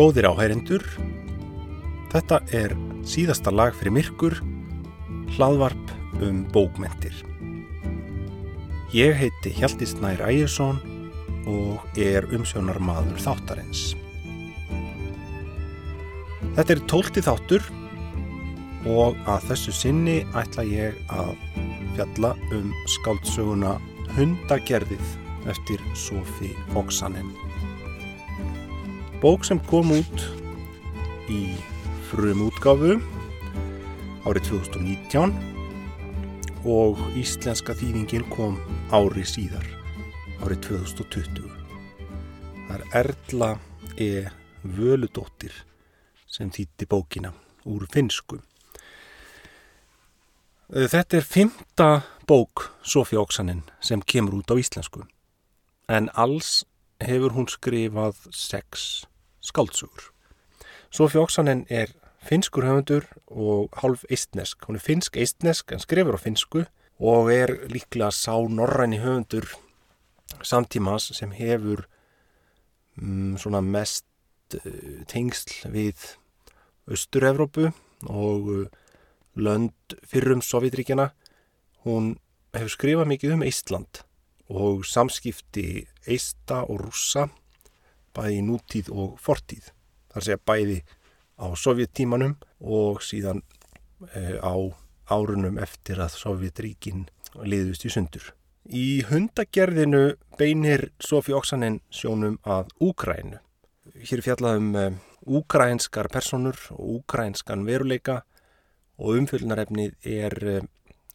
Góðir áhærendur, þetta er síðasta lag fyrir myrkur, hlaðvarp um bókmentir. Ég heiti Hjalti Snær Ægjesson og er umsjónar maður þáttarins. Þetta er tólti þáttur og að þessu sinni ætla ég að fjalla um skáldsöguna Hundagerðið eftir Sofi Oksanen. Bók sem kom út í frum útgáfu árið 2019 og íslenska þýðingin kom ári síðar, árið 2020. Það er Erla E. Völudóttir sem þýtti bókina úr finsku. Þetta er fymta bók Sofí Oksanen sem kemur út á íslensku en alls hefur hún skrifað sex skáldsögur. Sofí Oksanen er finskur höfundur og hálf eistnesk. Hún er finsk-eistnesk en skrifur á finsku og er líklega sá norræni höfundur samtímas sem hefur mm, svona mest uh, tengsl við Östur-Evrópu og uh, lönd fyrrum Sovjetríkjana. Hún hefur skrifað mikið um Eistland og samskipti Eista og Rússa bæði nútíð og fortíð. Það er að bæði á sovjettímanum og síðan e, á árunum eftir að Sovjetríkin liðust í sundur. Í hundagerðinu beinir Sofi Oksanen sjónum að Úkrænu. Hér fjallaðum e, úkrænskar personur og úkrænskan veruleika og umfjöldnarefnið er e,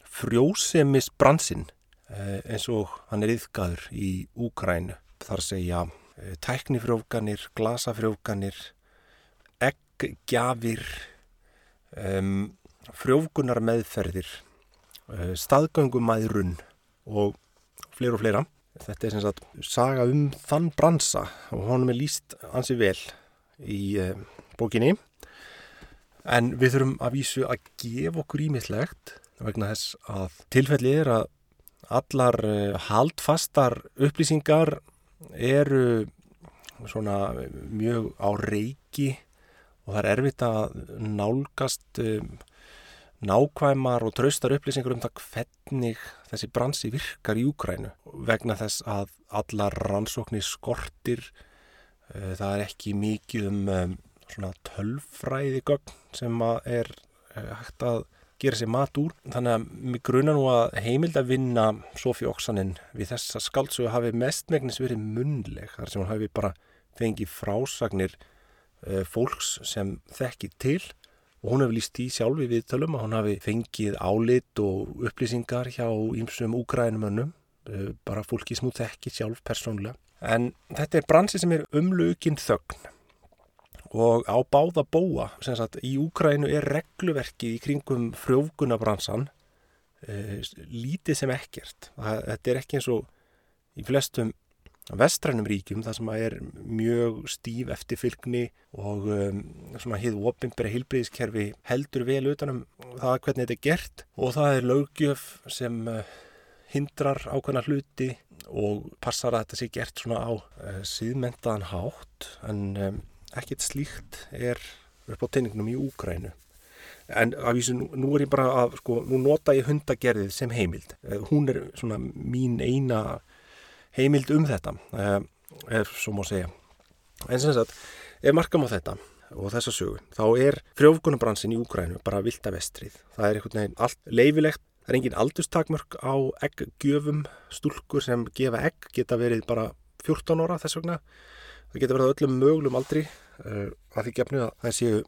frjósemis bransinn eins og hann er yfgaður í Úkrænu. Þar segja tæknifrjófganir, glasafrjófganir, eggjafir, um, frjófgunar meðferðir, uh, staðgöngumæðrun og fleira og fleira. Þetta er sem sagt saga um þann bransa og honum er líst ansi vel í uh, bókinni. En við þurfum að vísu að gefa okkur ímislegt vegna þess að tilfelli er að allar uh, haldfastar upplýsingar eru svona mjög á reiki og það er erfitt að nálgast um, nákvæmar og traustar upplýsingur um það hvernig þessi bransi virkar í Úkrænu vegna þess að allar rannsóknir skortir uh, það er ekki mikið um, um svona tölfræði gögn sem er uh, hægt að gera sér mat úr. Þannig að mig gruna nú að heimild að vinna Sofí Oksanen við þessa skaldsögu hafi mestmegnis verið munleg. Þar sem hún hafi bara fengið frásagnir uh, fólks sem þekki til og hún hefur líst í sjálfi við tölum að hún hafi fengið álit og upplýsingar hjá ímsum úgrænumönnum, uh, bara fólki sem hún þekki sjálf persónulega. En þetta er bransi sem er umlugin þögn og á báða bóa sem sagt í Úkrænu er regluverkið í kringum frjófgunabransan e, lítið sem ekkert. Það, þetta er ekki eins og í flestum vestrænum ríkjum það sem er mjög stíf eftirfylgni og um, svona hið ofinbæra hilbriðiskerfi heldur vel utanum það hvernig þetta er gert. Og það er lögjöf sem uh, hindrar ákveðna hluti og passar að þetta sé gert svona á uh, síðmentaðan hátt. En um, ekkert slíkt er upp á teiningnum í Úgrænu. En af því sem nú er ég bara að, sko, nú nota ég hundagerðið sem heimild. Hún er svona mín eina heimild um þetta, ef svo má segja. En sem sagt, ef markam á þetta og þessa sögu, þá er frjófgunabransin í Úgrænu bara vilda vestrið. Það er einhvern veginn allt leifilegt. Það er engin aldurstakmörk á egggjöfum, stúlkur sem gefa egg geta verið bara 14 ára þess vegna. Það geta verið öllum mögulum aldri uh, að því gefnu að það séu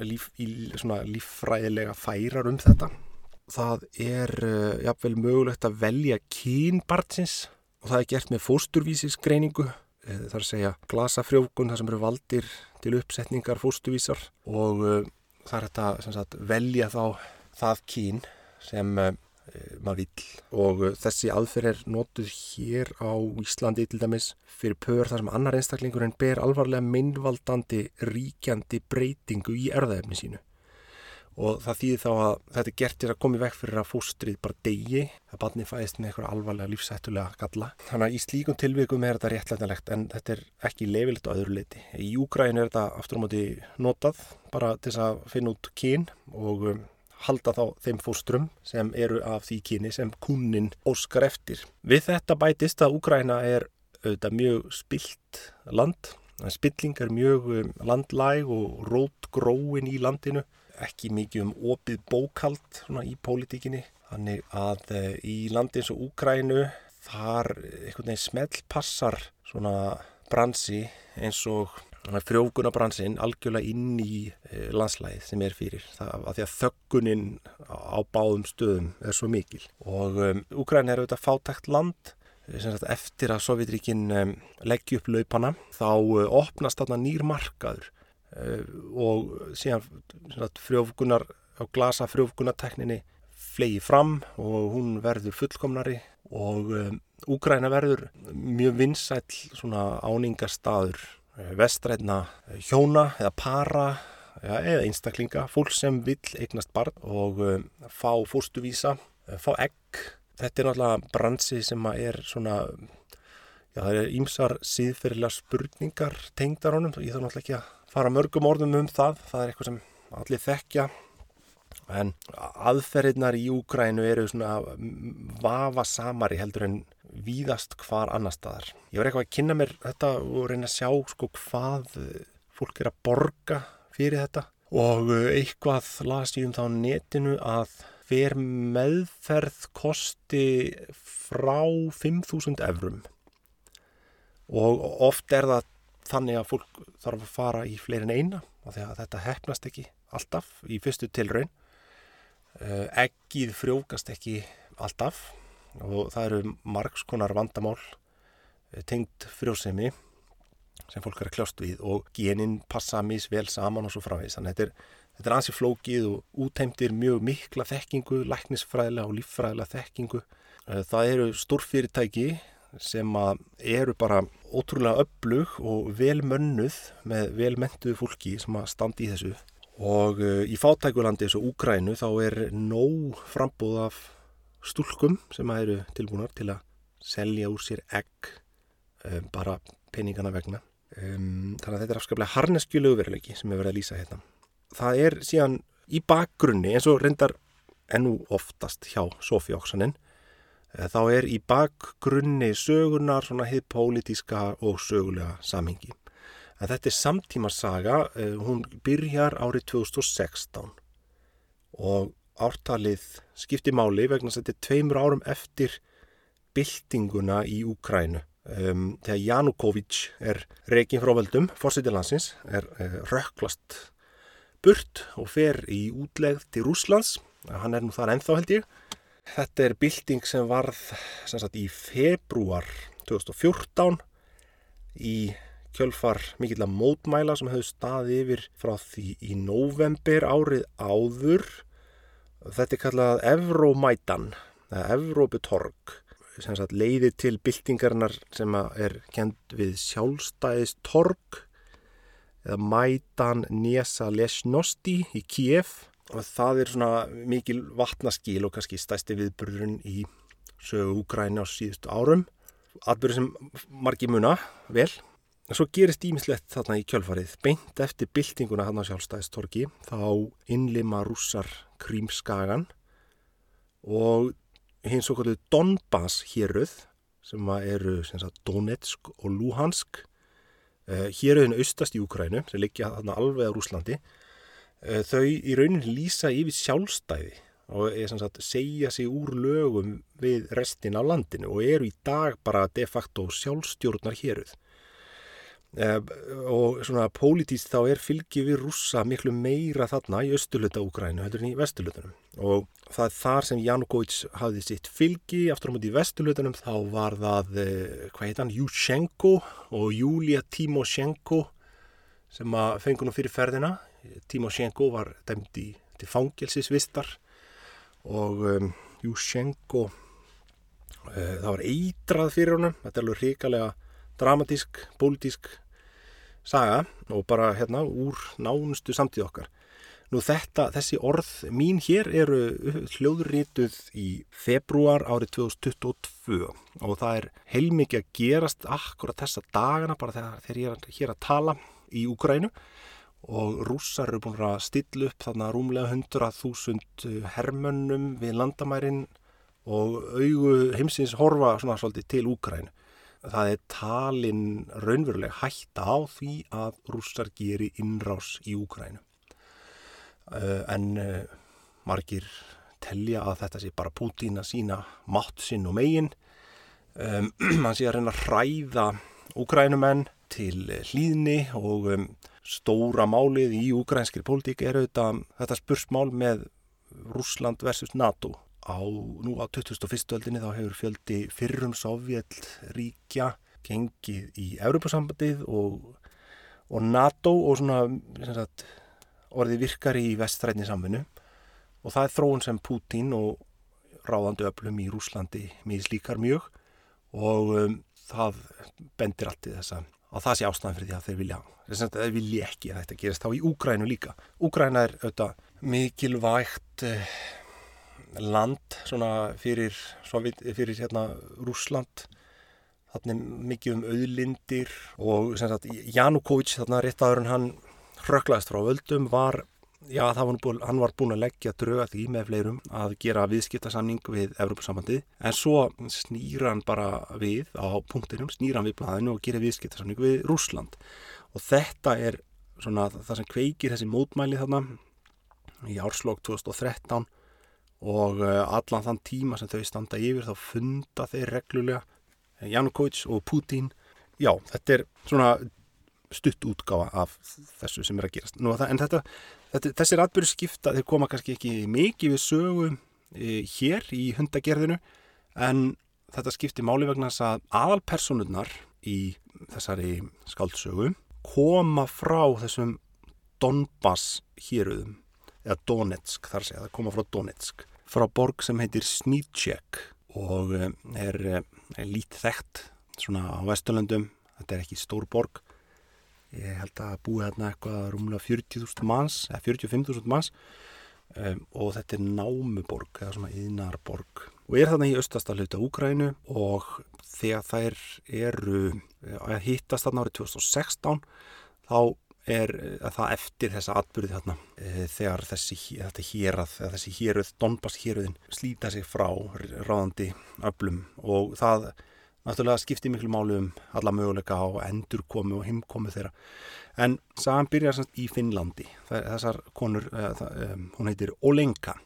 líf, í, líffræðilega færar um þetta. Það er uh, jafnvel mögulegt að velja kynbartsins og það er gert með fósturvísisgreiningu. Það er að segja glasafrjókun, það sem eru valdir til uppsetningar fósturvísar og það er þetta sagt, velja þá það kyn sem maður vill og þessi aðferð er notuð hér á Íslandi til dæmis fyrir pör þar sem annar einstaklingurinn ber alvarlega minnvaldandi ríkjandi breytingu í erðaefni sínu og það þýðir þá að þetta er gert til að koma í vekk fyrir að fóstrið bara degi að barni fæðist með eitthvað alvarlega lífsættulega galla. Þannig að í slíkum tilvikum er þetta réttlætanlegt en þetta er ekki leifilegt á öðru leiti. Í Úgræn er þetta aftur á móti notað bara til að finna út kyn og um, halda þá þeim fóstrum sem eru af því kyni sem kunnin óskar eftir. Við þetta bætist að Úgræna er auðvitað mjög spilt land. Spilling er mjög um, landlæg og rótgróin í landinu ekki mikið um opið bókald í pólitíkinni. Þannig að e, í landi eins og Úkrænu þar einhvern veginn smellpassar svona bransi eins og frjókunabransin algjörlega inn í e, landslæðið sem er fyrir. Það að því að þöggunin á báðum stöðum er svo mikil. Og um, Úkræn er auðvitað fátækt land eftir að Sovjetríkin um, leggja upp laupana þá uh, opnast þarna nýr markaður Eh, og síðan frjófgunar á glasa frjófgunartekninni flegi fram og hún verður fullkomnari og um, Úgræna verður mjög áningarstaður eh, vestrætna hjóna eða para ja, eða einstaklinga, fólk sem vill eignast barn og um, fá fórstuvísa, fá egg. Þetta er náttúrulega bransi sem er svona já það er ímsar síðferðilega spurningar tengdar honum, ég þarf náttúrulega ekki að fara mörgum orðum um það, það er eitthvað sem allir þekkja en aðferðirnar í Úgrænu eru svona vafa samari heldur en víðast hvar annar staðar. Ég var eitthvað að kynna mér þetta og reyna að sjá sko hvað fólk er að borga fyrir þetta. Og eitthvað las ég um þá netinu að hver meðferð kosti frá 5.000 evrum. Og oft er það þannig að fólk þarf að fara í fleirin eina og þetta hefnast ekki alltaf í fyrstu tilraun eh, frjókast ekki alltaf og það eru margskonar vandamál eh, tengt frjósemi sem fólk er að kljást við og genin passa misvel saman og svo framvegis. Þannig að þetta er, þetta er ansið flókið og útheimtir mjög mikla þekkingu læknisfræðilega og líffræðilega þekkingu. Eh, það eru stórfyrirtæki sem eru bara ótrúlega öflug og velmönnuð með velmentuðu fólki sem að standi í þessu og uh, í fátækulandi eins og Úgrænu þá er nóg frambúð af stúlkum sem eru tilbúinar til að selja úr sér egg um, bara peningana vegna um, þannig að þetta er afskaplega harneskjulegu veruleiki sem er verið að lýsa hérna það er síðan í bakgrunni eins og reyndar ennú oftast hjá Sofí Oksanen Eh, þá er í bakgrunni sögunar svona hitt pólitíska og sögulega samhengi. En þetta er samtímasaga, eh, hún byrjar árið 2016 og ártalið skipti máli vegna að þetta er tveimur árum eftir byltinguna í Úkrænu. Um, þegar Janukovic er reygin frá völdum, fórsætilansins, er uh, rökklast burt og fer í útlegð til Rúslands. Hann er nú þar ennþá held ég Þetta er bilding sem varð sem sagt, í februar 2014 í kjölfar mikill að mótmæla sem hefur staði yfir frá því í november árið áður. Þetta er kallað Evrómætan, eða Evróputorg, sem leiði til bildingarinnar sem er kend við sjálfstæðistorg eða Mætan Nesa Lesnosti í Kíef og það er svona mikil vatnaskíl og kannski stæsti viðburðurinn í sögu Úgræni á síðustu árum. Atbyrður sem margi muna vel svo gerist ímislegt þarna í kjölfarið. Beint eftir byltinguna þarna á sjálfstæðistorki þá innlima rússar Krímskagan og hins kallu Donbass héruð sem eru sem sagt, Donetsk og Luhansk eh, héruðin austast í Úgrænu sem liggja þarna alveg á Rúslandi Eh, þau í rauninni lýsa yfir sjálfstæði og sagt, segja sig úr lögum við restin af landinu og eru í dag bara de facto sjálfstjórnar héruð e, og svona pólitíst þá er fylgi við rússa miklu meira þarna í östuluta Úgrænu heldur en í vestulutunum og það er þar sem Janukovic hafði sitt fylgi aftur á múti í vestulutunum þá var það, eh, hvað heit hann, Jushenko og Julia Timoshenko sem að fengunum fyrir ferðina. Timoshenko var dæmt í til fangelsisvistar og um, Jushenko uh, það var eitrað fyrir honum. Þetta er alveg hrikalega dramatísk, pólitísk saga og bara hérna úr nánustu samtíð okkar Nú þetta, þessi orð mín hér eru hljóðrituð í februar árið 2022 og það er heilmikið að gerast akkurat þessa dagana bara þegar, þegar ég er hér að tala í Úgrænu og rússar eru búin að stilla upp þarna rúmlega 100.000 hermönnum við landamærin og augu heimsins horfa svona svolítið til Úgrænu. Það er talin raunveruleg hætta á því að rússar geri innrás í Úgrænu. Eh, en eh, margir telja að þetta sé bara Pútín að sína mátt sinn og megin um, hann sé að reyna að hræða úgrænumenn til hlýðni og um, stóra málið í úgrænskri pólitík er auðvitað þetta spursmál með Rúsland versus NATO á nú á 2001. öldinni þá hefur fjöldi fyrrum sovjet ríkja gengið í Európa-sambandið og, og NATO og svona sagt, orði virkar í vestrætni samfunnu og það er þróun sem Pútín og ráðandi öflum í Rúslandi mislíkar mjög og um, það bendir alltið þess að það sé ástæðan fyrir því að þeir vilja þess að þeir vilja ekki að þetta gerist þá í Úgrænu líka. Úgræna er auðvitað mikilvægt eh, land fyrir, fyrir hérna, Rúsland mikið um auðlindir og Janukóvits þarna rétt aður en hann hröklaðist frá völdum var, já var búin, hann var búin að leggja dröga því með fleirum að gera viðskiptasamning við Evrópussambandið en svo snýra hann bara við á punktinum, snýra hann við blæðinu og gera viðskiptasamning við Rúsland og þetta er svona það sem kveikir þessi mótmæli þarna í árslokk 2013 og eh, allan þann tíma sem þau standa yfir þá funda þeir reglulega Janukovic og Putin já, þetta er svona stutt útgáfa af þessu sem er að gerast. Nú, en þetta, þetta, þessir atbyrju skipta, þeir koma kannski ekki mikið við sögu e, hér í hundagerðinu en þetta skipti máli vegna þess að aðalpersonurnar í þessari skáldsögu koma frá þessum Donbass héruðum eða Donetsk þar segja, það koma frá Donetsk frá borg sem heitir Snitsjek og e, er, er lít þekkt svona á Vesturlöndum, þetta er ekki stór borg. Ég held að búið hérna eitthvað rúmlega 40.000 manns eða 45.000 manns. Um, og þetta er námuborg eða svona yðnarborg og er þarna í austasta hluta Úgrænu og þegar þær eru eh, að hittast þarna árið 2016 þá er eh, það eftir þessa atbyrði þarna e, þegar þessi, hérað, þessi héruð, Donbass héruðin slíta sig frá ráðandi öflum. Og það náttúrulega skipti miklu málu um alla möguleika á endurkomi og heimkomi þeirra. En sagan byrjar í Finnlandi. Þessar konur, um, hún heitir Olenka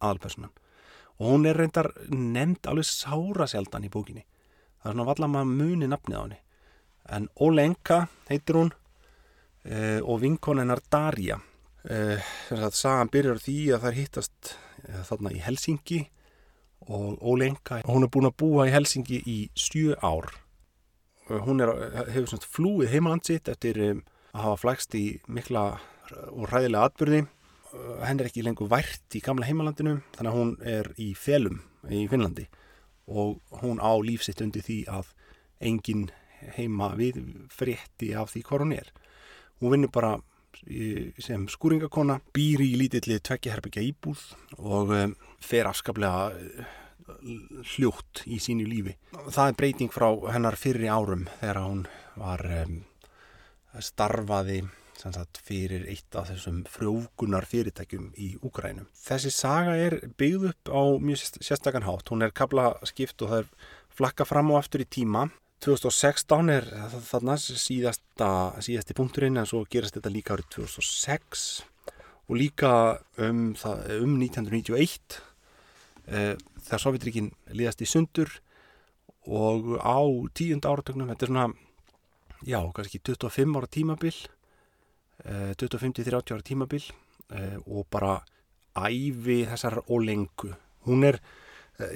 aðalpersonan og hún er reyndar nefnd alveg sára sjaldan í bókinni. Það er svona valla maður muni nafnið á henni. En Olenka heitir hún uh, og vinkoninnar Darja þess að sagan byrjar því að það hittast uh, þarna í Helsingi og Ólenka, hún er búin að búa í Helsingi í stjö ár. Hún er, hefur svona flúið heimaland sitt eftir að hafa flækst í mikla og ræðilega atbyrði henn er ekki lengur vært í gamla heimalandinu þannig að hún er í felum í Finnlandi. Og hún á lífsitt undir því að engin heima við frétti af því hvað hún er hún vinnur bara sem skúringakona býr í lítilli tveggjaherbyggja íbúð og um, fer afskaplega uh, hljótt í sínu lífi. Það er breyting frá hennar fyrri árum þegar hún var um, starfaði sagt, fyrir eitt af þessum frjókunar fyrirtækjum í Úkrænum. Þessi saga er byggð upp á mjög sérstakann hátt. Hún er kabla skipt og það er flakka fram og aftur í tíma 2016 er þarna síðasta, síðasti punkturinn en svo gerast þetta líka árið 2006 og líka um, um 1991 e, þegar Sovjetrikinn liðast í sundur og á tíund áratögnum, þetta er svona já, kannski 25 ára tímabil e, 25-30 ára tímabil e, og bara æfi þessar ólengu hún er,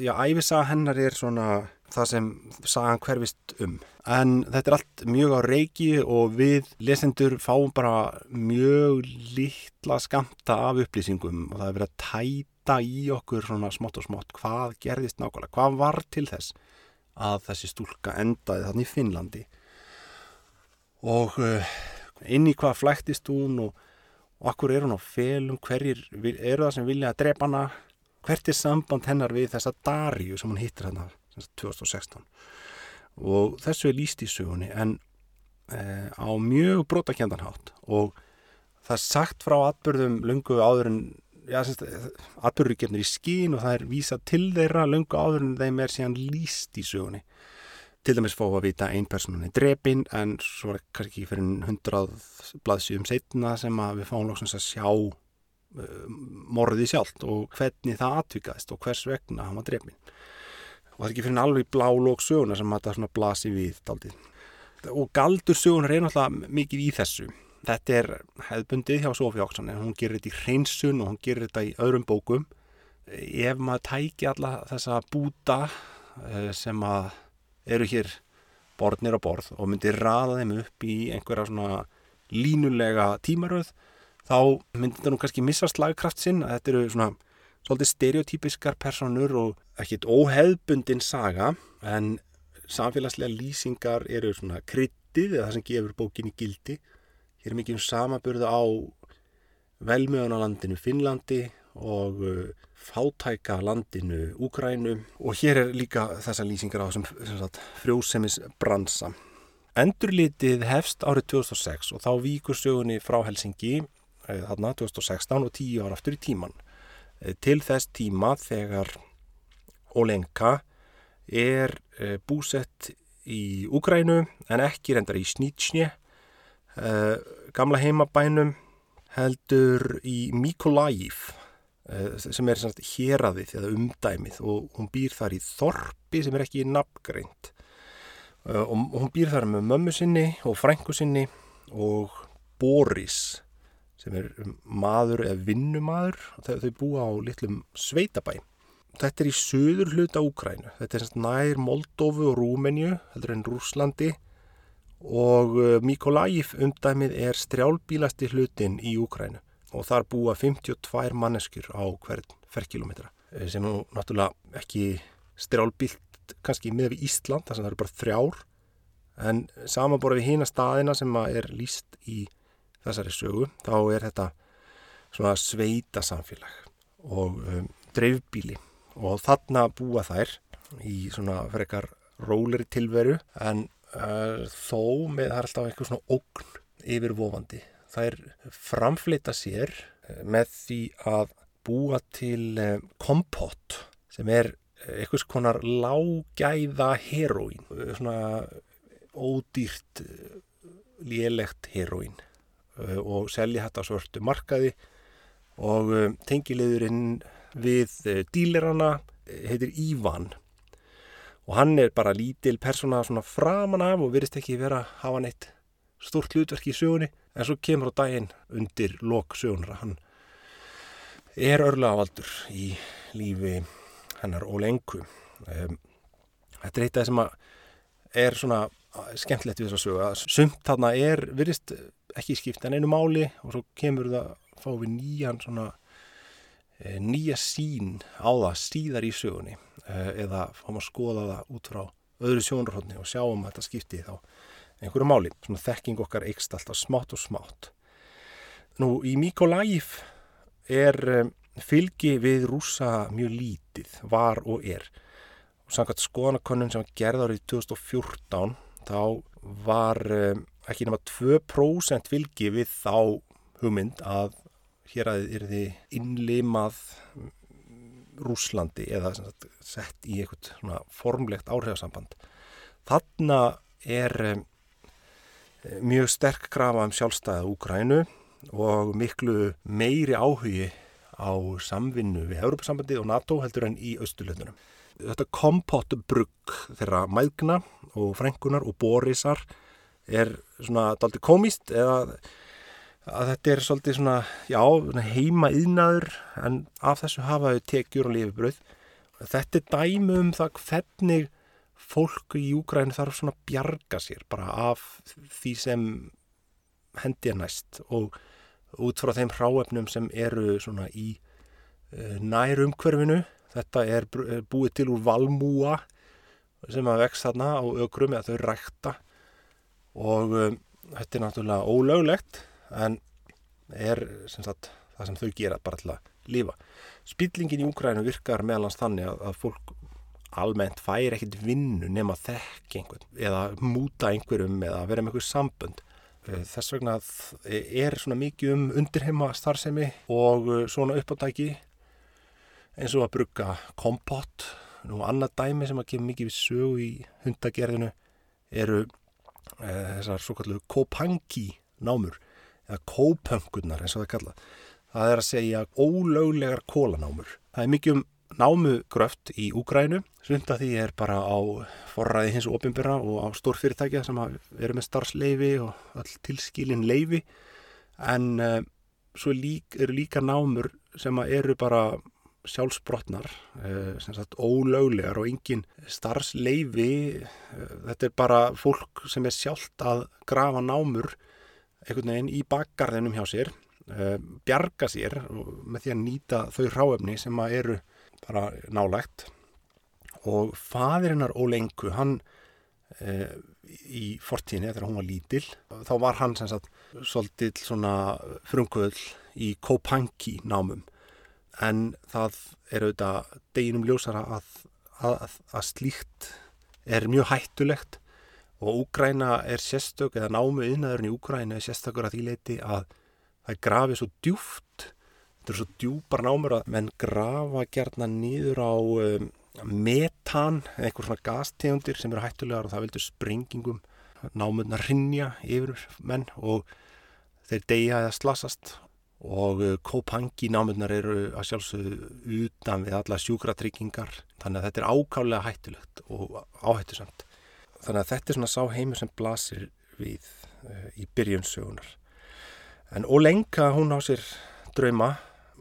já, æfisa hennar er svona það sem sagan hverfist um. En þetta er allt mjög á reiki og við lesendur fáum bara mjög litla skamta af upplýsingum og það er verið að tæta í okkur svona smátt og smátt hvað gerðist nákvæmlega, hvað var til þess að þessi stúlka endaði þannig í Finnlandi. Og uh, inn í hvað flæktist hún og, akkur er hún á felum, hverjir eru það sem vilja að drepa hana? Hvert er samband hennar við þessa Daríu sem hún hittir hérna 2016 og þessu er líst í sögunni en e, á mjög brotakjendanhátt og það er sagt frá atbyrðum lungu áður en já, atbyrður gefnir í skín og það er vísað til þeirra lungu áður en þeim er síðan líst í sögunni. Til dæmis fá að vita ein personun er drepin en svo er kannski fyrir hundrað blaðsjum setna sem að við fáum lóksins að sjá uh, morði sjálft og hvernig það atvikaðist og hvers vegna hann var drepin og það er ekki fyrir alveg í blá lók söguna sem þetta svona blasi við daldið og galdur sögunar er náttúrulega mikið í þessu. Þetta er hefðbundið hjá Sofí Óksan en hún gerir þetta í hreinsun og hún gerir þetta í öðrum bókum. Ef maður tæki alla þessa búta uh, sem að eru hér borðnir á borð og myndi raða þeim upp í einhverja svona línulega tímaröð þá myndi þetta nú kannski missa slagkraft sinn að þetta eru svona svolítið stereotypiskar personur og ekkit óheðbundin saga en samfélagslega lýsingar eru svona kryttið eða það sem gefur bókinni gildi hér er mikið um samaburða á velmjöðunalandinu Finnlandi og uh, fátæka landinu Úgrænu og hér er líka þessa lýsingar á þessum frjósemis bransa. Endurlitið hefst árið 2006 og þá víkur sögunni frá Helsingi þarna 2016 og 10 ára aftur í tíman. Til þess tíma þegar Olenka er búsett í Úgrænu en ekki reyndar í Snýtsnje, gamla heimabænum heldur í Mykolaiv sem er héradið eða umdæmið og hún býr þar í Þorpi sem er ekki nafngreint. Og hún býr þar með mömmu sinni og frængu sinni og Boris sem er maður eða vinnumadur þau, þau búa á litlum sveitabæ. Þetta er í söður hluta Úkrænu þetta er nær Moldófu og Rúmenju heldur en Rúslandi og Mykolaiv umdæmið er strjálbílasti hlutin í Úkrænu og þar búa 52 manneskjur á hvern ferrkilometra sem nú náttúrulega ekki strjálbílt kannski með við Ísland þar sem það eru bara þrjár. En samanbora við hína staðina sem er líst í þessari sögu þá er þetta svona sveita samfélag og um, dreifbíli og þarna búa þær í svona frekar róleri tilveru en uh, þó með það er alltaf eitthvað svona ógn yfirvofandi. Þær framflita sér með því að búa til kompott sem er einhvers konar lágæða heroín, svona ódýrt lélegt heroín og selja þetta svörtu markaði. Og tengiliðurinn við dílerana heitir Ívan. Og hann er bara lítil persóna svona framan af og verist ekki vera að hafa neitt stort hlutverk í sögunni. En svo kemur á daginn undir lok sögunar hann er örlega ávaldur í lífi hennar og lengu um, þetta er eitt af það sem er svona skemmtilegt við þess að sögu að sumt þarna er virðist ekki skipt en einu máli og svo kemur það að fá við nýjan svona e, nýja sín á það síðar í sögunni e, eða fáum að skoða það út frá öðru sjónarhóttni og sjáum að þetta skipti þá einhverju máli, svona þekking okkar eikst alltaf smátt og smátt. Nú, í Mykolaiv er um, fylgi við rúsa mjög lítið, var og er. Og samkvæmt skoðanakönnun sem var gerð árið 2014, þá var ekki nema 2% fylgi við þá hugmynd að hér að er þið innlimað Rúslandi eða sagt, sett í eitthvað formlegt áhrifasamband. Þarna er um, mjög sterk krafa um sjálfstæða Úkrænu og miklu meiri áhugi á samvinnu við Európa-sambandi og NATO heldur en í austurlöndunum. Þetta kompottubrugg þeirra mæðgna og frængunar og borisar er svona daldi komist eða að þetta er svolítið svona, já, heima yðnaður en af þessu hafaðu tekjur og lifibröð. Þetta er dæmu um það hvernig fólk í Júgræn þarf svona bjarga sér bara af því sem hendi er næst og út frá þeim hráefnum sem eru svona í uh, nær umhverfinu þetta er búið til úr valmúa sem að vext þarna á ökrum eða þau rækta og um, þetta er náttúrulega ólöglegt en er sem sagt, það sem þau gera bara til að lifa. Spillingin í Úkrænu virkar meðalans þannig að, að fólk almennt fær ekkit vinnu nema þekk einhvern eða múta einhverjum eða vera með einhver sambönd. Eh, þess vegna er svona mikið um undirheima starfsemi og eh, svona uppáttæki eins og að brugga kompott. Nú annað dæmi sem að kemur mikið við sögu í hundagerðinu eru þessar svo kallu kopangi námur eða kópöngunar eins og það kalla. Það er að segja ólöglegar kólanámur. Það er mikið um námugröft í Úgrænu. Svunda því er bara á forræði hins og ofinbera og á stórfyrirtækja sem eru með starfsleifi og all tilskilin leifi. En uh, svo lík, eru líka námur sem eru bara sjálfsbrotnar, uh, sem sagt ólöglegar og engin starfsleifi. Uh, þetta er bara fólk sem er sjálft að grafa námur einhvern veginn í bakgarðinum hjá sér, bjarga sér með því að nýta þau ráefni sem eru bara nálægt og fadirinnar Ólengu hann í fortíðinni þegar hún var lítil þá var hann sem sagt svolítil svona frumkvöld í Kopangi námum en það er auðvitað deginum ljósara að, að, að slíkt er mjög hættulegt. Og Úgræna er sérstök eða námu yðnaðurinn í Úgræna er sérstökur að því leiti að það grafið svo djúft þetta er svo djúpar námur að menn grafa gerna nýður á um, metan, einhver svona gastegundir sem eru hættulegar og það vildur springingum. Námurna rinja yfir menn og þeir deyja eða slasast og Kopangi námurnar eru að sjálfsögðu utan við alla sjúkratryggingar þannig að þetta er ákálega hættulegt og áhættusamt. Þannig að þetta er svona sá heimur sem blasir við uh, í byrjunsögunar en Olenka hún á sér drauma.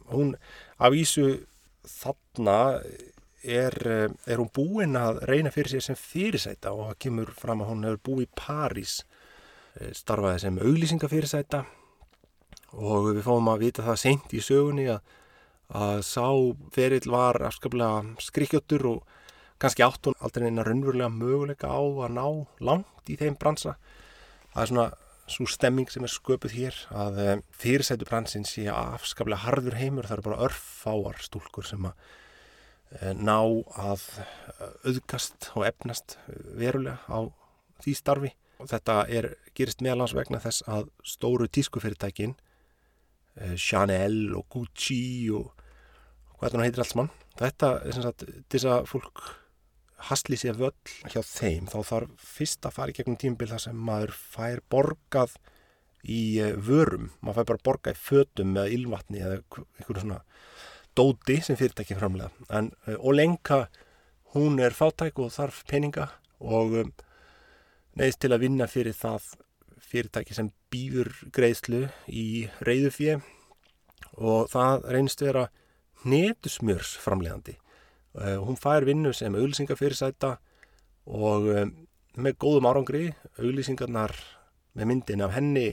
Hún af ísu þarna er, eh, er hún búinn að reyna fyrir sér sem fyrirsæta og það kemur fram að hún hefur búið í París eh, starfaði sem auglýsingafyrirsæta og við fáum að vita það seint í sögunni að, að sá ferill var afskaplega skrikkjóttur og kannski átt hún aldrei neina raunverulega möguleika á að ná langt í þeim bransa. Það er svona svo stemming sem er sköpuð hér að eh, fyrirsætu bransinn sé afskaplega harður heimur, það eru bara örfáar stúlkur sem að eh, ná að eh, auðgast og efnast verulega á því starfi. Og þetta er, gerist meðalans vegna þess að stóru tískufyrirtækin Chanel og Gucci og hvað er það heitir alls mann. Þetta er sem sagt þess að fólk hasli sér völl hjá þeim þá þarf fyrst að fara í gegnum tímbil þar sem maður fær borgað í eh, vörum, maður fær bara borgað í fötum eða ylvatni eða einhverju svona dóti sem fyrirtæki framlega en Olenka eh, hún er fátæk og þarf peninga og neðist til að vinna fyrir það fyrirtæki sem býður greiðslu í reyðufjö og það reynist vera netusmjörs framlegandi Uh, hún fær vinnu sem auglýsingafyrirsæta og um, með góðum árangri, auglýsingarnar með myndin af henni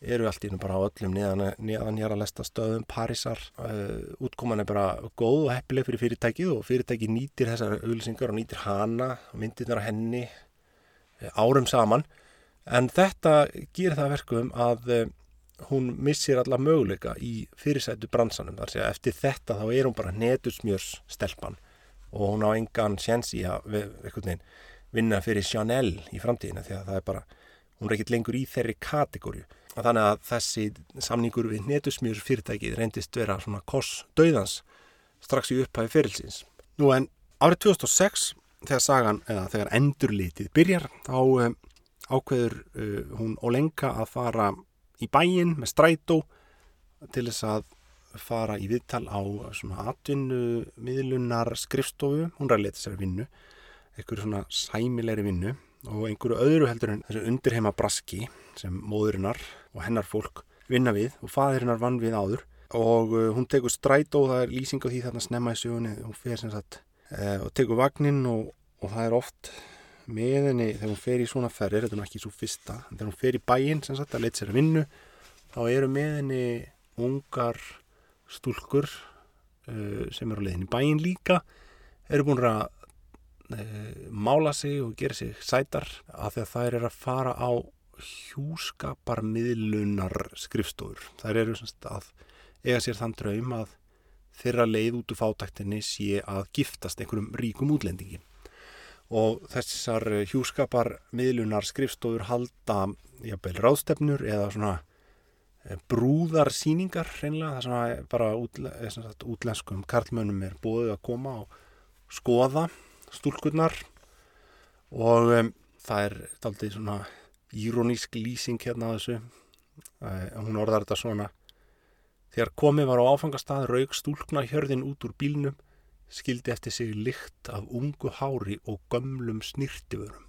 eru allt í nú bara á öllum neðan, hér að lesta stöðum, Parísar. Uh, útkoman er bara góð og heppileg fyrir fyrirtækið og fyrirtækið nýtir þessar auglýsingar og nýtir hana myndirnar af henni árum saman en þetta gerir það verkum að hún missir alla möguleika í fyrirsætu bransanum þar sé að eftir þetta þá er hún bara netusmjörs stelpan og hún á engan sjens í að veginn, vinna fyrir Chanel í framtíðina því að það er bara, hún er ekkit lengur í þeirri kategóriu. Þannig að þessi samningur við netusmjur fyrirtæki reyndist vera svona koss döðans strax í upphæfi fyrirlsins. Nú en árið 2006 þegar sagan, eða þegar endurlitið byrjar, þá um, ákveður uh, hún Olenka að fara í bæin með strætó til þess að fara í viðtal á svona atvinnu miðlunar skrifstofu, hún ræði letið sér vinnu, einhverju svona sæmilegri vinnu og einhverju öðru heldur en þessu undirheima braski sem móðurinnar og hennar fólk vinna við og faðirinnar vann við áður. Og uh, hún tekur stræt og það er lýsing á því þarna snemma í sjögunni hún fer sem sagt uh, og tekur vagnin og, og það er oft með henni þegar hún fer í svona ferðir, þetta er ekki svo fyrsta þegar hún fer í bæin sem sagt að leta sér að vinnu þá eru með henni ungar stúlkur uh, sem eru á leiðin í bæin líka eru búin að uh, mála sig og gera sig sætar af því að þær eru að fara á hjúskaparmiðlunar skrifstofur. Það eru semst að eiga sér þann draum að þeirra leið út úr fátæktinni sé að giftast einhverjum ríkum útlendingi. Og þessar hjúskaparmiðlunar skrifstofur halda jafnvel ráðstefnur eða svona eh, brúðarsýningar reynilega. Það er svona bara útle, sagt, útlenskum karlmönnum er bóðið að koma og skoða stúlkurnar og um, það er aldrei svona írónísk lýsing hérna að þessu. Uh, hún orðar þetta svona Þegar komið var á áfangastað raug stúlkna hjörðin út úr bílnum, skildi eftir sig lykt af ungu hári og gömlum snirtiförum.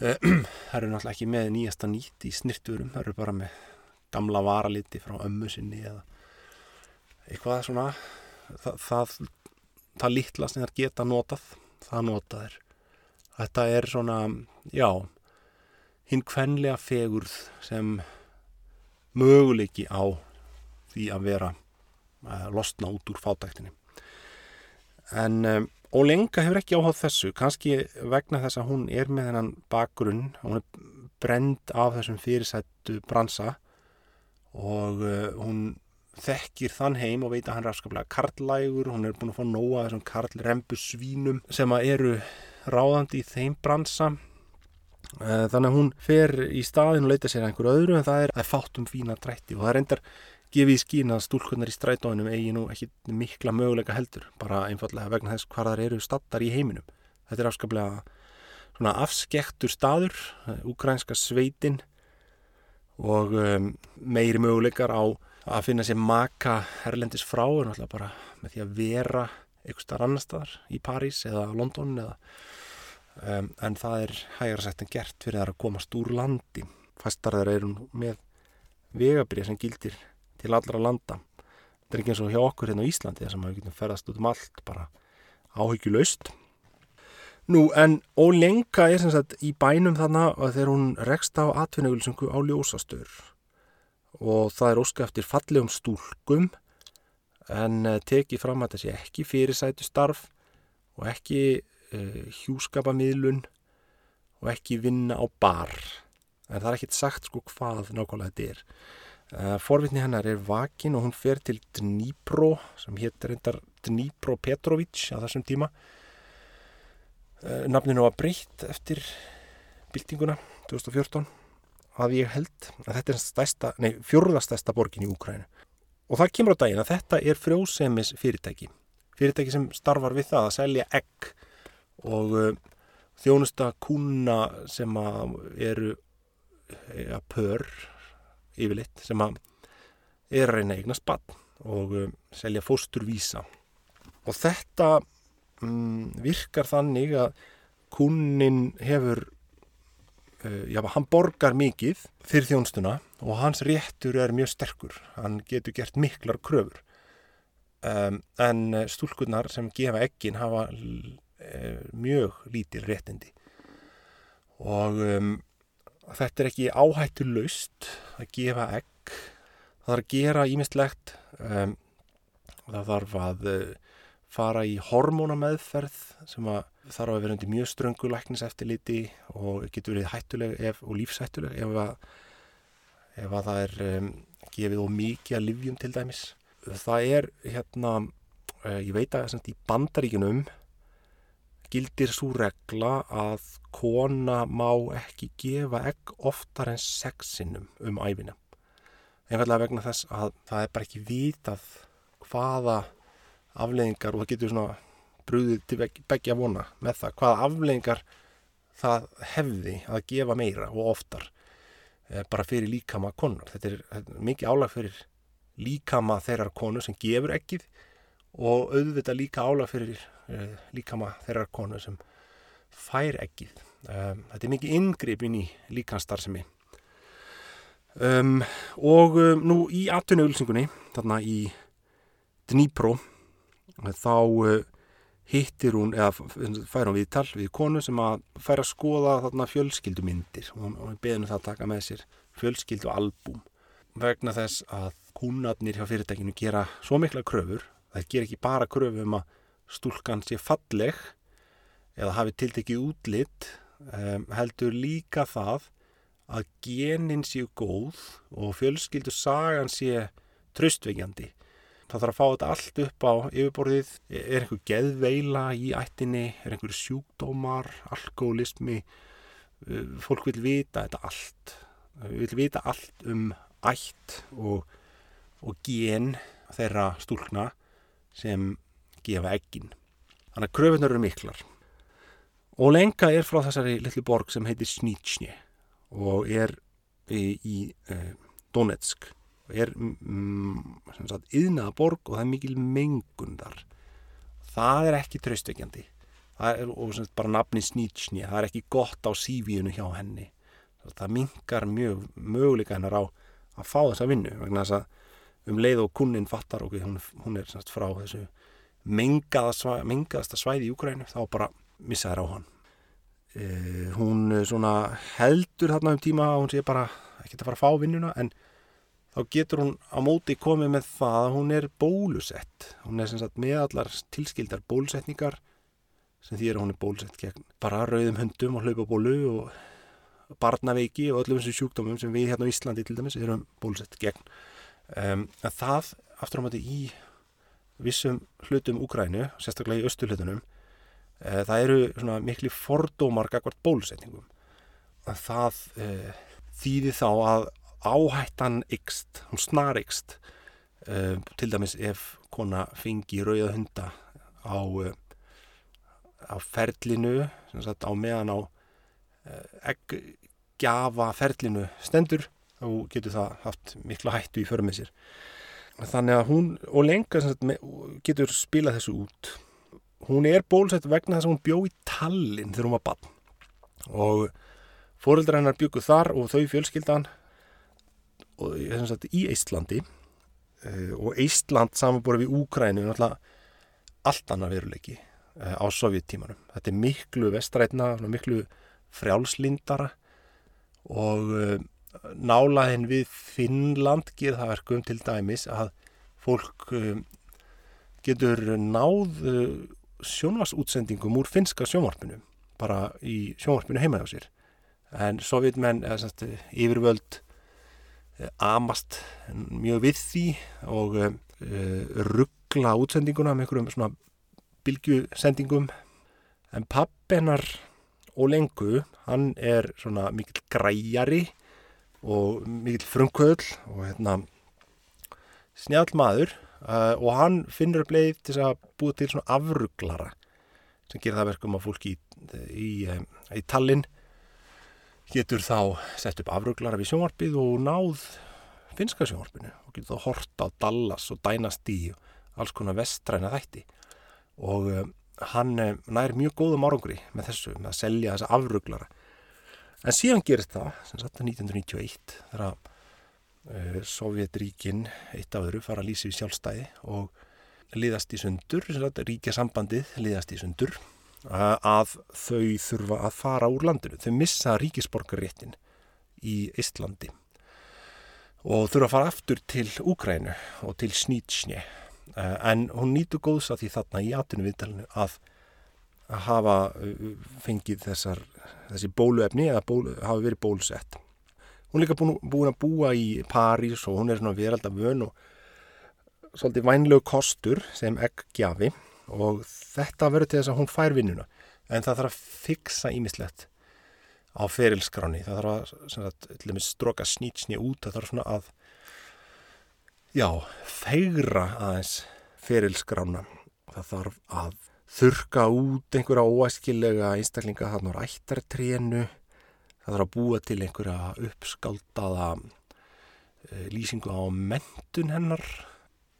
Eh, það eru náttúrulega ekki með nýjasta nýtt í snirtiförum, það eru bara með gamla varaliti frá ömmu sinni eða eitthvað svona, það, það, það litla sem þær geta notað, það notað er. Þetta er svona, já, hinn kvenlega fegurð sem möguleiki á því að vera losna út úr fátæktinni. En um, Ólenga hefur ekki áháð þessu, kannski vegna þess að hún er með hennan bakgrunn, hún er brend af þessum fyrirsættu bransa og uh, hún þekkir þann heim og veit að hann er afskaplega karlægur, hún er búin að fá nóa þessum karlrembu svínum sem eru ráðandi í þeim bransa Eh, þannig að hún fer í staðin og leita sér einhver öðru en það er að fátt um fína drætti og það er endar gefið í skín að stúlkunnar í strætóinum eigi nú ekki mikla möguleika heldur bara einfallega vegna þess hvað þar eru stattar í heiminum. Þetta er afskaplega afskektur staður, ukrænska eh, sveitin og um, meiri möguleikar á að finna sér maka herlendis frá en alltaf bara með því að vera eitthvað starf annar staðar í París eða London eða um, en það er hægara sett en gert fyrir það að komast úr landi fastarðar eru með vegabrið sem gildir til allra landa. Þetta er ekki eins og hjá okkur hérna á Íslandi þess að maður getur ferðast út um allt bara áhyggjulaust. Nú en Ólenga er sem sagt í bænum þannig að þegar hún rekst á atvinnugulsengu á ljósastur og það er óska eftir fallegum stúlkum en eh, tekið fram að þessi ekki fyrirsætu starf og ekki uh, hjúskapamiðlun og ekki vinna á bar. En það er ekkert sagt sko hvað nákvæmlega þetta er forvitni hennar er vakin og hún fer til Dnipro sem héttir reyndar Dnipro Petrovic á þessum tíma. Uh, nafninu var breytt eftir byltinguna 2014 að ég held að þetta er stærsta, nei, fjórðastæsta borgin í Úkrænu og það kemur á daginn að þetta er frjósemis fyrirtæki fyrirtæki sem starfar við það að selja egg og uh, þjónusta kuna sem að eru ja, pör yfirleitt sem að er að reyna eigna spann og uh, selja fósturvísa. Og þetta um, virkar þannig að kunin hefur uh, já, hann borgar mikið fyrir þjónustuna og hans réttur er mjög sterkur. Hann getur gert miklar kröfur. Um, en stúlkunnar sem gefa ekkin hafa Eh, mjög lítil réttindi. Og um, þetta er ekki áhættu laust að gefa egg. Það þarf að gera ímistlegt um, það þarf að uh, fara í hormónameðferð sem að þarf að vera undir mjög ströngu lækniseftiliti og getur verið hættuleg ef, og lífshættuleg ef að, ef að það er um, gefið og mikið að livjum til dæmis. Það er hérna uh, ég veit að í bandaríkunum gildir svo regla að kona má ekki gefa egg oftar en sexinum um æfina. Einfallega vegna þess að það er bara ekki vitað hvaða afleggingar og það getur svona brúðið til begja vona með það, hvaða afleggingar það hefði að gefa meira og oftar eh, bara fyrir líkama konar. Þetta er, þetta er mikið álag fyrir líkama þeirrar konu sem gefur ekkið og auðvitað líka álag fyrir uh, líkama þeirra konu sem fær ekkið. Um, þetta er mikið inngrip inn í líkanstarðsemi. Um, og um, nú í atvinnuulsingunni, þarna í Dnipro, þá uh, hittir hún, eða fær hún viðtal við konu sem að fær að skoða þarna fjölskyldumindir og hún beðinu það að taka með sér fjölskyldualbúm vegna þess að húnatnir hjá fyrirtækinu gera svo mikla kröfur það ger ekki bara kröfu um að stúlkan sé falleg eða hafi tiltekið útlitt um, heldur líka það að genin séu góð og fjölskyldu sagan sé tröstveikjandi. Það þarf að fá þetta allt upp á yfirborðið. Er einhver geðveila í ættinni? Er einhver sjúkdómar, alkoholismi? Uh, fólk vil vita þetta allt. Vil vita allt um ætt og, og gen þeirra stúlna sem gefa eggin. Þannig að kröfunar eru miklar. Og lenga er frá þessari litlu borg sem heitir Snitsni og er í, í uh, Donetsk og er mm, yðnaða borg og það er mikil mengun þar það er ekki tröstökjandi og sagt, bara nafni Snitsni það er ekki gott á sífíunu hjá henni það mingar mjög möguleika hennar á að fá þessa vinnu vegna þess að um leið og kunnin fattar og hún, hún er sagt, frá þessu mengaðasta, mengaðasta svæði í Úkrænu þá bara missa þær á hann. Uh, hún svona heldur þarna um tíma að hún sé bara ekki að fara að fá vinnuna en þá getur hún á móti komið með það að hún er bólusett. Hún er sem sagt með allar tilskildar bólusetningar sem því að hún er bólusett gegn bara rauðum höndum og hlaupabólu og barnaveiki og öllum þessu sjúkdómum sem við hérna á Íslandi til dæmis erum bólusett gegn um, en það aftur á móti í vissum hlutum Úgrænu, sérstaklega í östuhlutunum Eh, það eru svona miklu fordómar gagvart bólusetningum. Það uh, þýðir þá að áhættan ykst, hún snar ykst uh, eh, til dæmis ef kona fengi rauða hunda á, á ferlinu sagt, á meðan á eggjafa ferlinu stendur þá getur það haft miklu hættu í förmið sér. Þannig að hún og lenga getur spila þessu út. Hún er bólusett vegna þess að hún bjó í Tallinn þegar hún var bann og fóreldrar hennar bygguð þar og þau fjölskyldan og, sagt, í Íslandi uh, og Ísland samanbúrið við Úkrænu er náttúrulega allt annað veruleiki uh, á sovjettímanum. Þetta er miklu vestrætna, miklu frjálslindara. Og nálaðin við Finnland ger það verkum til dæmis að fólk getur náð sjónvarsútsendingum úr finska sjónvarpinu bara í sjónvarpinu heima á sér. En sovjetmenn yfirvöld eh, amast mjög við því og uh, ruggla útsendinguna með einhverjum svona bylgjusendingum. En pappennar og lengu hann er svona mikill græjari og mikill frumkvöld og hérna snjál maður uh, og hann finnur upp leið til að búa til svona afrugglara sem gerir það verkum að fólki í, í, í, í tallinn getur þá sett upp afrugglara við sjónvarpið og náð finska sjónvarpinu og getur þá horta á Dallas og Dynasty og alls konar vestræna þætti. Og uh, hann nær mjög góðum árangri með þessu, með að selja þessa afrugglara en síðan gerist það sem satt 1991 þegar að Eh, Sovjetríkin eitt af öðru fara að lýsa við sjálfstæði og liðast í sundur, ríkja sambandið liðast í sundur að þau þurfa að fara úr landinu. Þau missa ríkisborgarréttin í Íslandi og þurfa að fara aftur til Úkrænu og til Snýtsni eh, en hún nýtu góðs að því þarna í atinu viðtalinu að að hafa eh, fengið þessar, þessi bóluefni eða bólu, hafa verið bólusett. Hún er líka búin, búin að búa í París og hún er svona veraldavön og svolítið vænlegu kostur sem eggjafi og þetta verður til þess að hún fær vinnuna. En það þarf að fixa ímislegt á ferilskráni það þarf að, stroka snýtsni út. Það þarf svona að já, fegra aðeins ferilskrána. Það þarf að þurka út einhverja óæskilega einstaklinga þannig á ættartrénu það þarf að búa til einhverja uppskáldaða e, lýsingu á mentun hennar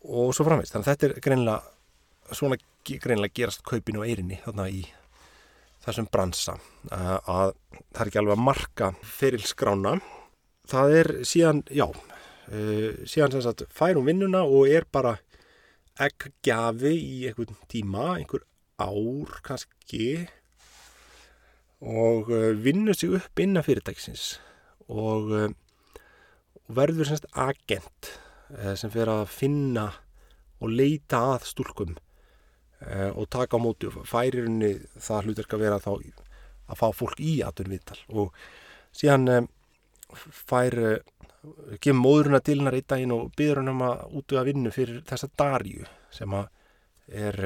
og svo framveist. Þannig að þetta er greinlega, svona greinlega gerast kaupinu og eirinni þarna í þessum bransa að, að það er ekki alveg að marka ferilskrána. Það er síðan, já, e, síðan sem sagt færum vinnuna og er bara eggjafi í einhvern tíma, einhver ár kannski og uh, vinnur sig upp innan fyrirtækisins og uh, verður semst agent uh, sem fyrir að finna og leita að stúlkum og taka á móti og færir henni það hlutverk að vera þá að fá fólk í aturviðtal og síðan fær kemur móðuruna til hennar í daginn og byður hann um að útuga vinnu fyrir þessa Darju sem að er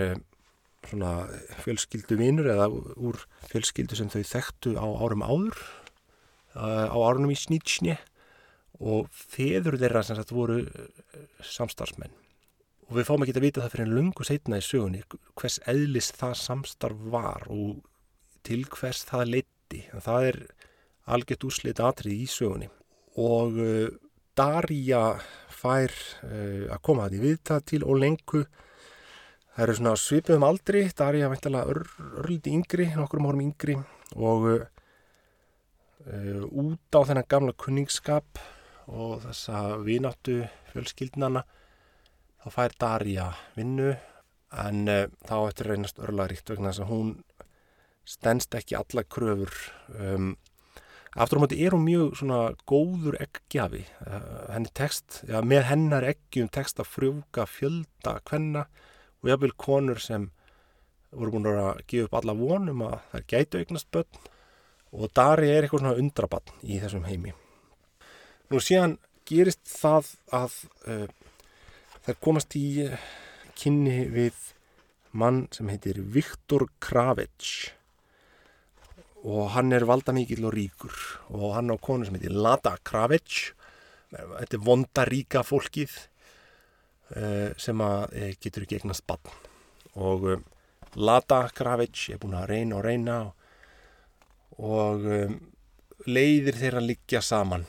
svona fjölskyldu vinnur eða úr fjölskyldu sem þau þekktu á árum áður á árunum í Snýtsni og feður þeirra sem sagt voru samstarfsmenn. Og við fáum ekki að vita það fyrir en lungu setna í sögunni hvers eðlis það samstarf var og til hvers það leiti en það er algjört úrslita atrið í sögunni. Og uh, Darja fær að koma að því viðtað til og lengu það eru svona svipuðum aldri Darja væntalega örliti yngri nokkur um árum yngri og uh, út á þennan gamla kunningsskap og þessa vináttu fjölskyldnana þá fær Darja vinnu en þá eftir reynast örlaríkt vegna þess að hún stennst ekki alla kröfur um, Aftur á móti er hún mjög svona góður eggjafi. Uh, henni text, ja, með hennar eggjum text að frjóka fjölda hvenna og jáfnveil konur sem voru búin að gefa upp alla vonum að það gætu eignast börn. Og Dari er eitthvað svona undrabann í þessum heimi. Nú síðan gerist það að uh, það komast í kynni við mann sem heitir Viktor Kravets. Og hann er valda mikill og ríkur. Og hann á konu sem heitir Lada Kravets. Þetta er vonda ríka fólkið sem að uh, getur ekki eignast bann og um, Lada Kravets er búin að reyna og reyna og, um, leiðir þeirra liggja saman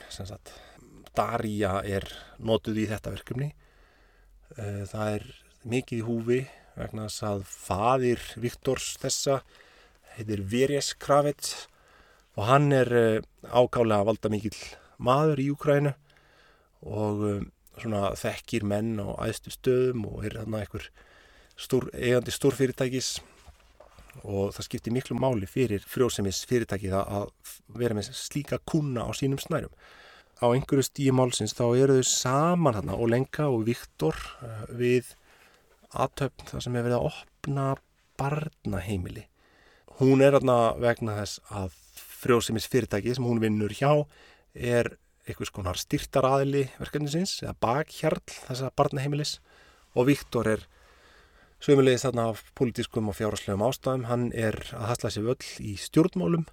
Darja er notuð í þetta verkefni. Uh, það er mikið í húfi vegna þess að fadir Viktors þessa heitir Verjes Kravets og hann er uh, ákálega valda mikill maður í Júkrænu og um, svona þekkir menn á æðstu stöðum og er hann eitthvað stór, eigandi stórfyrirtækis og það skiptir miklu máli fyrir frjósemis fyrirtæki að vera með slíka kuna á sínum snærum. Á einhverju stíi málsins þá eru þau saman hann og Lenka og Viktor uh, við aðtöfn það sem hefur verið að opna barnaheimili hún er aðna vegna þess að frjóðsefnis fyrirtæki sem hún vinnur hjá er eitthvað skonar styrtaraðili verkefnisins eða bakhjarl þessa barnaheimilis. Og Viktor er sömulegis þarna af politískum og fjárháslegum ástæðum. Hann er að hasla sér völl í stjórnmálum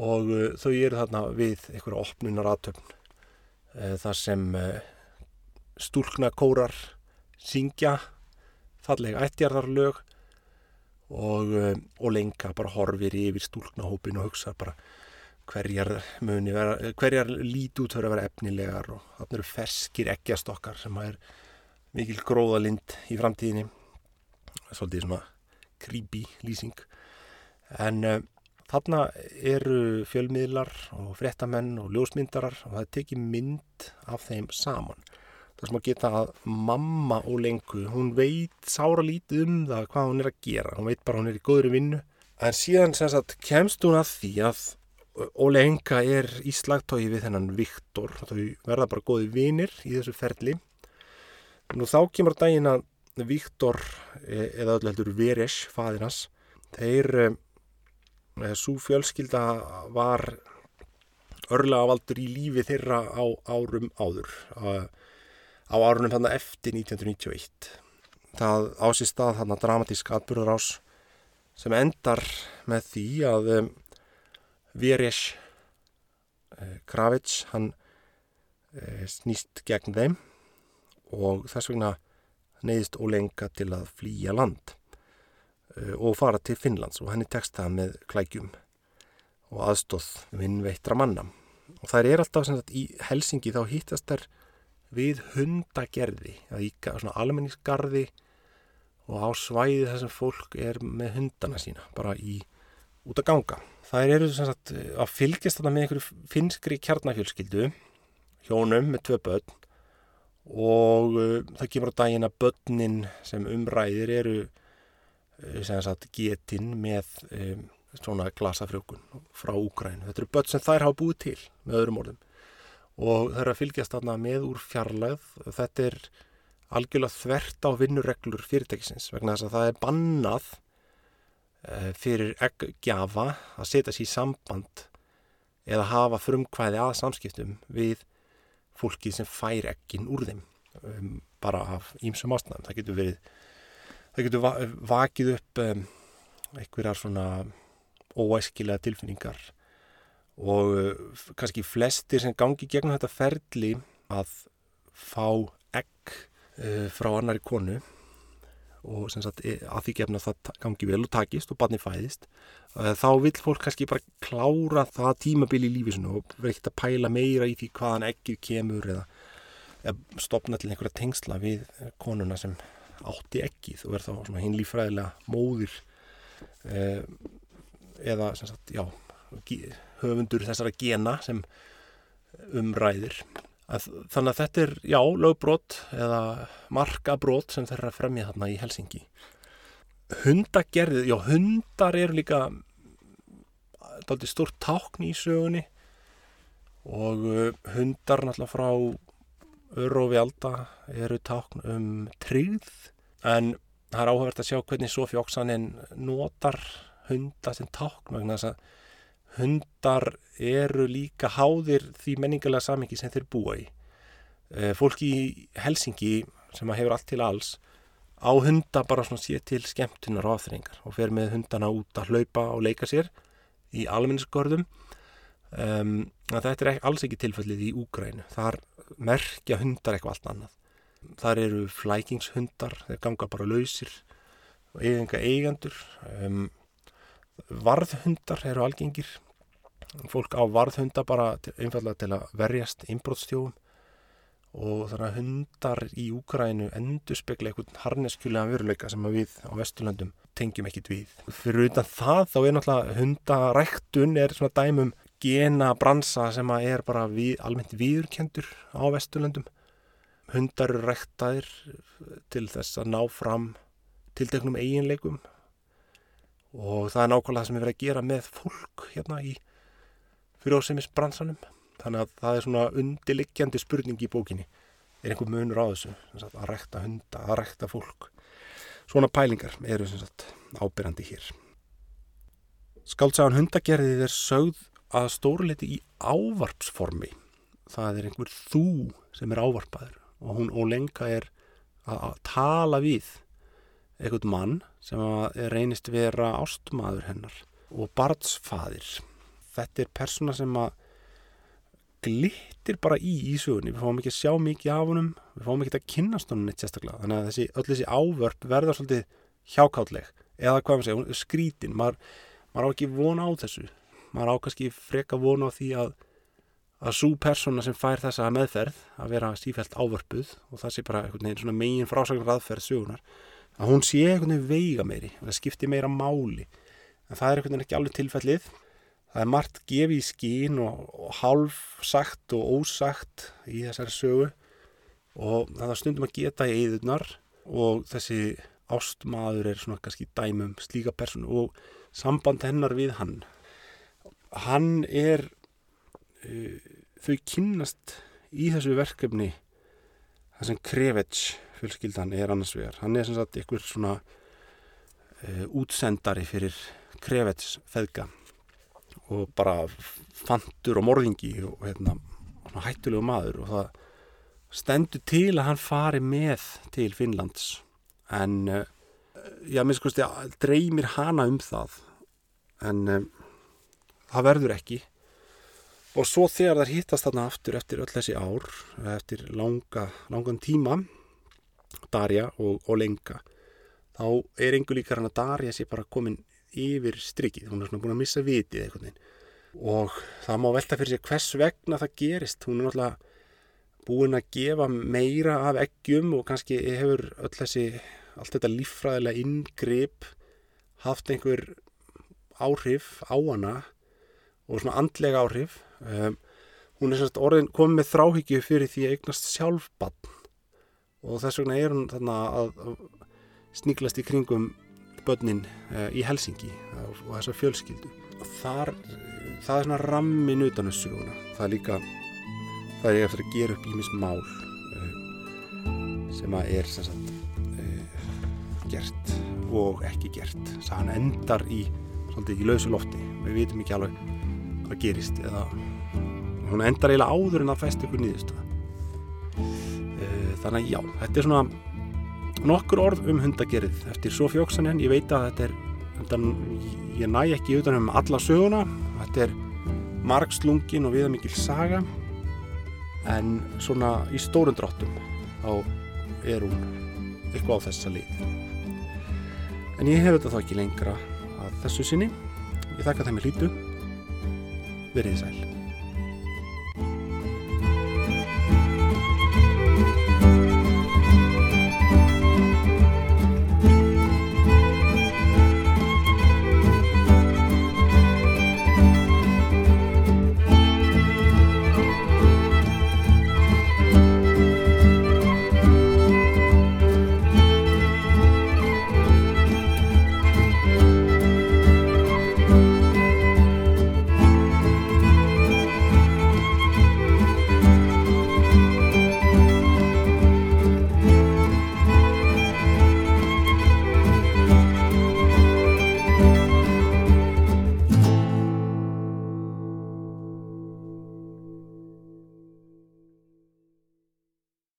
og uh, þau eru þarna við einhverja opnunar aðtöfn uh, þar sem uh, stúlkna kórar syngja fallega ættjarðarlög og, og lenga bara horfir yfir stúlknahópin og hugsa bara hverjar hverjar líti út fyrir að vera efnilegar og þarna eru ferskir ekkjastokkar sem er mikil gróðalind í framtíðinni. Svolítið svona creepy lýsing. En uh, þarna eru fjölmiðlar og frettamenn og ljósmyndarar og það tekir mynd af þeim saman. Þar sem að geta að mamma og lengu, hún veit sára lítið um það hvað hún er að gera. Hún veit bara hún er í góðri vinnu. En síðan sagt kemst hún að því að Óli Enga er í slagtói við þennan Viktor þau verða bara góði vinir í þessu ferli nú þá kemur daginn að Viktor e, eða öll heldur Veres, fadirnas þeir e, svo fjölskylda var örlega valdur í lífi þeirra á árum áður að á árunum þannig eftir 1991. Það ásýr stað þannig dramatísk atbyrðarás sem endar með því að Veres uh, Kravits hann uh, snýst gegn þeim og þess vegna neyðist ólenga til að flýja land uh, og fara til Finnlands og henni tekst það með klækjum og aðstóð vinnveittra manna og það er alltaf sagt, í Helsingi þá hýttast þær við hundagerði, í svona almenningsgarði og á svæði þar sem fólk er með hundana sína, bara í út að ganga. Það eru sagt, að fylgjast þarna með einhverju finskri kjarnafjölskyldu, hjónum með tvö börn og uh, það kemur á daginn að börnin sem umræðir eru uh, sagt, getinn með um, svona glasafrjókun frá Úgræn. Þetta eru börn sem þær hafa búið til með öðrum orðum og það er að fylgjast þarna með úr fjarlæð þetta er algjörlega þvert á vinnureglur fyrirtækisins vegna þess að það er bannað fyrir eggjafa að setja sér í samband eða hafa frumkvæði að samskiptum við fólkið sem fær eggin úr þeim um, bara af ímsum ástæðum. Það getur verið, það getur va vakið upp um, einhverjar svona óæskilega tilfinningar og uh, kannski flestir sem gangi gegnum þetta ferli að fá egg uh, frá annari konu og sagt, e, að því gefna það gangi vel og takist og barni fæðist uh, þá vil fólk kannski bara klára það tímabil í lífisinu og verður ekkert að pæla meira í því hvaðan eggið kemur eða, eða stopna til einhverja tengsla við konuna sem átti eggið og verður þá svona hinn lífræðilega móðir uh, eða sagt, já, höfundur þessara gena sem umræðir þannig að þetta er, já, lögbrot eða markabrót sem þeirra fremja þarna í Helsingi. Hundagerðið, já, hundar eru líka daldi stort tákn í sögunni og uh, hundar náttúrulega frá Örofi Alda eru tákn um tryggð en það er áhugavert að sjá hvernig Sofí Oksanin notar hunda sem tákn vegna þess að hundar eru líka háðir því menningulega samengi sem þeir búa í. Eh, fólki í Helsingi sem hefur allt til alls á hunda bara svona sé til skemmtunar og aðþrengar og fer með hundana út að hlaupa og leika sér í almenningsgörðum. Um, þetta er alls ekki tilfellið í Úgrænu. Þar merkja hundar eitthvað allt annað. Þar eru flækingshundar, þeir ganga bara lausir og eiginga eigandur. Um, varðhundar eru algengir fólk á varðhunda bara einfallega til að verjast innbrótstjóum og þannig að hundar í Úkrænu endur spekla einhvern harneskjulega veruleika sem við á Vesturlandum tengjum ekkit við. Fyrir utan það þá er náttúrulega hundaræktun er svona dæmum gena bransa sem er bara við, almennt viðurkendur á Vesturlandum. Hundar eru ræktaðir til þess að ná fram tilteknum eiginleikum og það er nákvæmlega það sem er verið að gera með fólk hérna í fyriráðsemisbransanum þannig að það er svona undirliggjandi spurning í bókinni. Er einhver munur á þessu? Sagt, að rekta hunda, að rekta fólk. Svona pælingar eru sagt, ábyrjandi hér. Skaldsagan hundagerðið er sögð að stórleiti í ávarpsformi. Það er einhver þú sem er ávarpaður. Og hún ólenga er að tala við einhvern mann sem reynist vera ástmaður hennar og barnsfaðir. Þetta er persóna sem að glittir bara í ísugunni. Við fáum ekki að sjá mikið af honum, við fáum ekki að kynast honum neitt sérstaklega. Þannig að þessi, öll þessi ávörp verða svolítið hjákátleg eða hvað maður segja, skrítin. Maður, maður á ekki vona á þessu. Maður á kannski freka vona á því að að svo persóna sem fær þessa meðferð að vera sífælt ávörpuð og það sé bara megin frásagnar aðferð sögunar að hún sé einhvern veginn veiga meiri það skiptir meira máli. En það er einhvern veginn ekki alveg tilfellið. Það er margt gefið í skín og, og hálf sagt og ósagt í þessari sögu. Og það er stundum að geta í eðunar og þessi ástmaður er svona kannski dæmum slíka personu og samband hennar við hann. Hann er uh, þau kynnast í þessu verkefni það sem Krevets fjölskyldan er annars vegar. Hann er sem sagt ykkur svona e, útsendari fyrir krevets feðga og bara fantur og morðingi og hérna, hættulegu maður og það stendur til að hann fari með til Finnlands. En e, já, minnst kosti dreymir hana um það. En e, það verður ekki. Og svo þegar það hittast þarna aftur eftir öll þessi ár eftir langa, langan tíma Darja og, Lenga þá er einhver líkar hann að Darja sé bara komin yfir strikið. Hún er svona búin að missa vitið eitthvað og það má velta fyrir sig hvers vegna það gerist. Hún er náttúrulega búin að gefa meira af eggjum og kannski hefur öll þessi allt þetta líffræðilega inngrip haft einhver áhrif á hana og svona andlega áhrif. Um, hún er sérst orðin komið með þráhyggju fyrir því að eignast sjálfbann og þess vegna er hún þarna að sníklast í kringum börnin uh, í Helsingi uh, og þessar fjölskyldu og þar, það er svona rammin utan þessu söguna það er líka það er eftir að gera upp í mis mál uh, sem að er sem sagt, gert og ekki gert. Sagan endar í, svolítið, í lausu lofti. Við vitum ekki alveg hvað gerist eða hún endar eiginlega áður en að fæst ykkur nýðustuða. Þannig að já, þetta er svona nokkur orð um hundagerið eftir svo fjóksanen. Ég veit að þetta er, þetta, ég næ ekki utan um alla söguna. Þetta er margslungin og viðamikil saga en svona í stórun dráttum þá er hún eitthvað á þessa lið. En ég hef þetta þá ekki lengra að þessu sinni. Ég þakka þeim í hlýtu. Verðið sæl.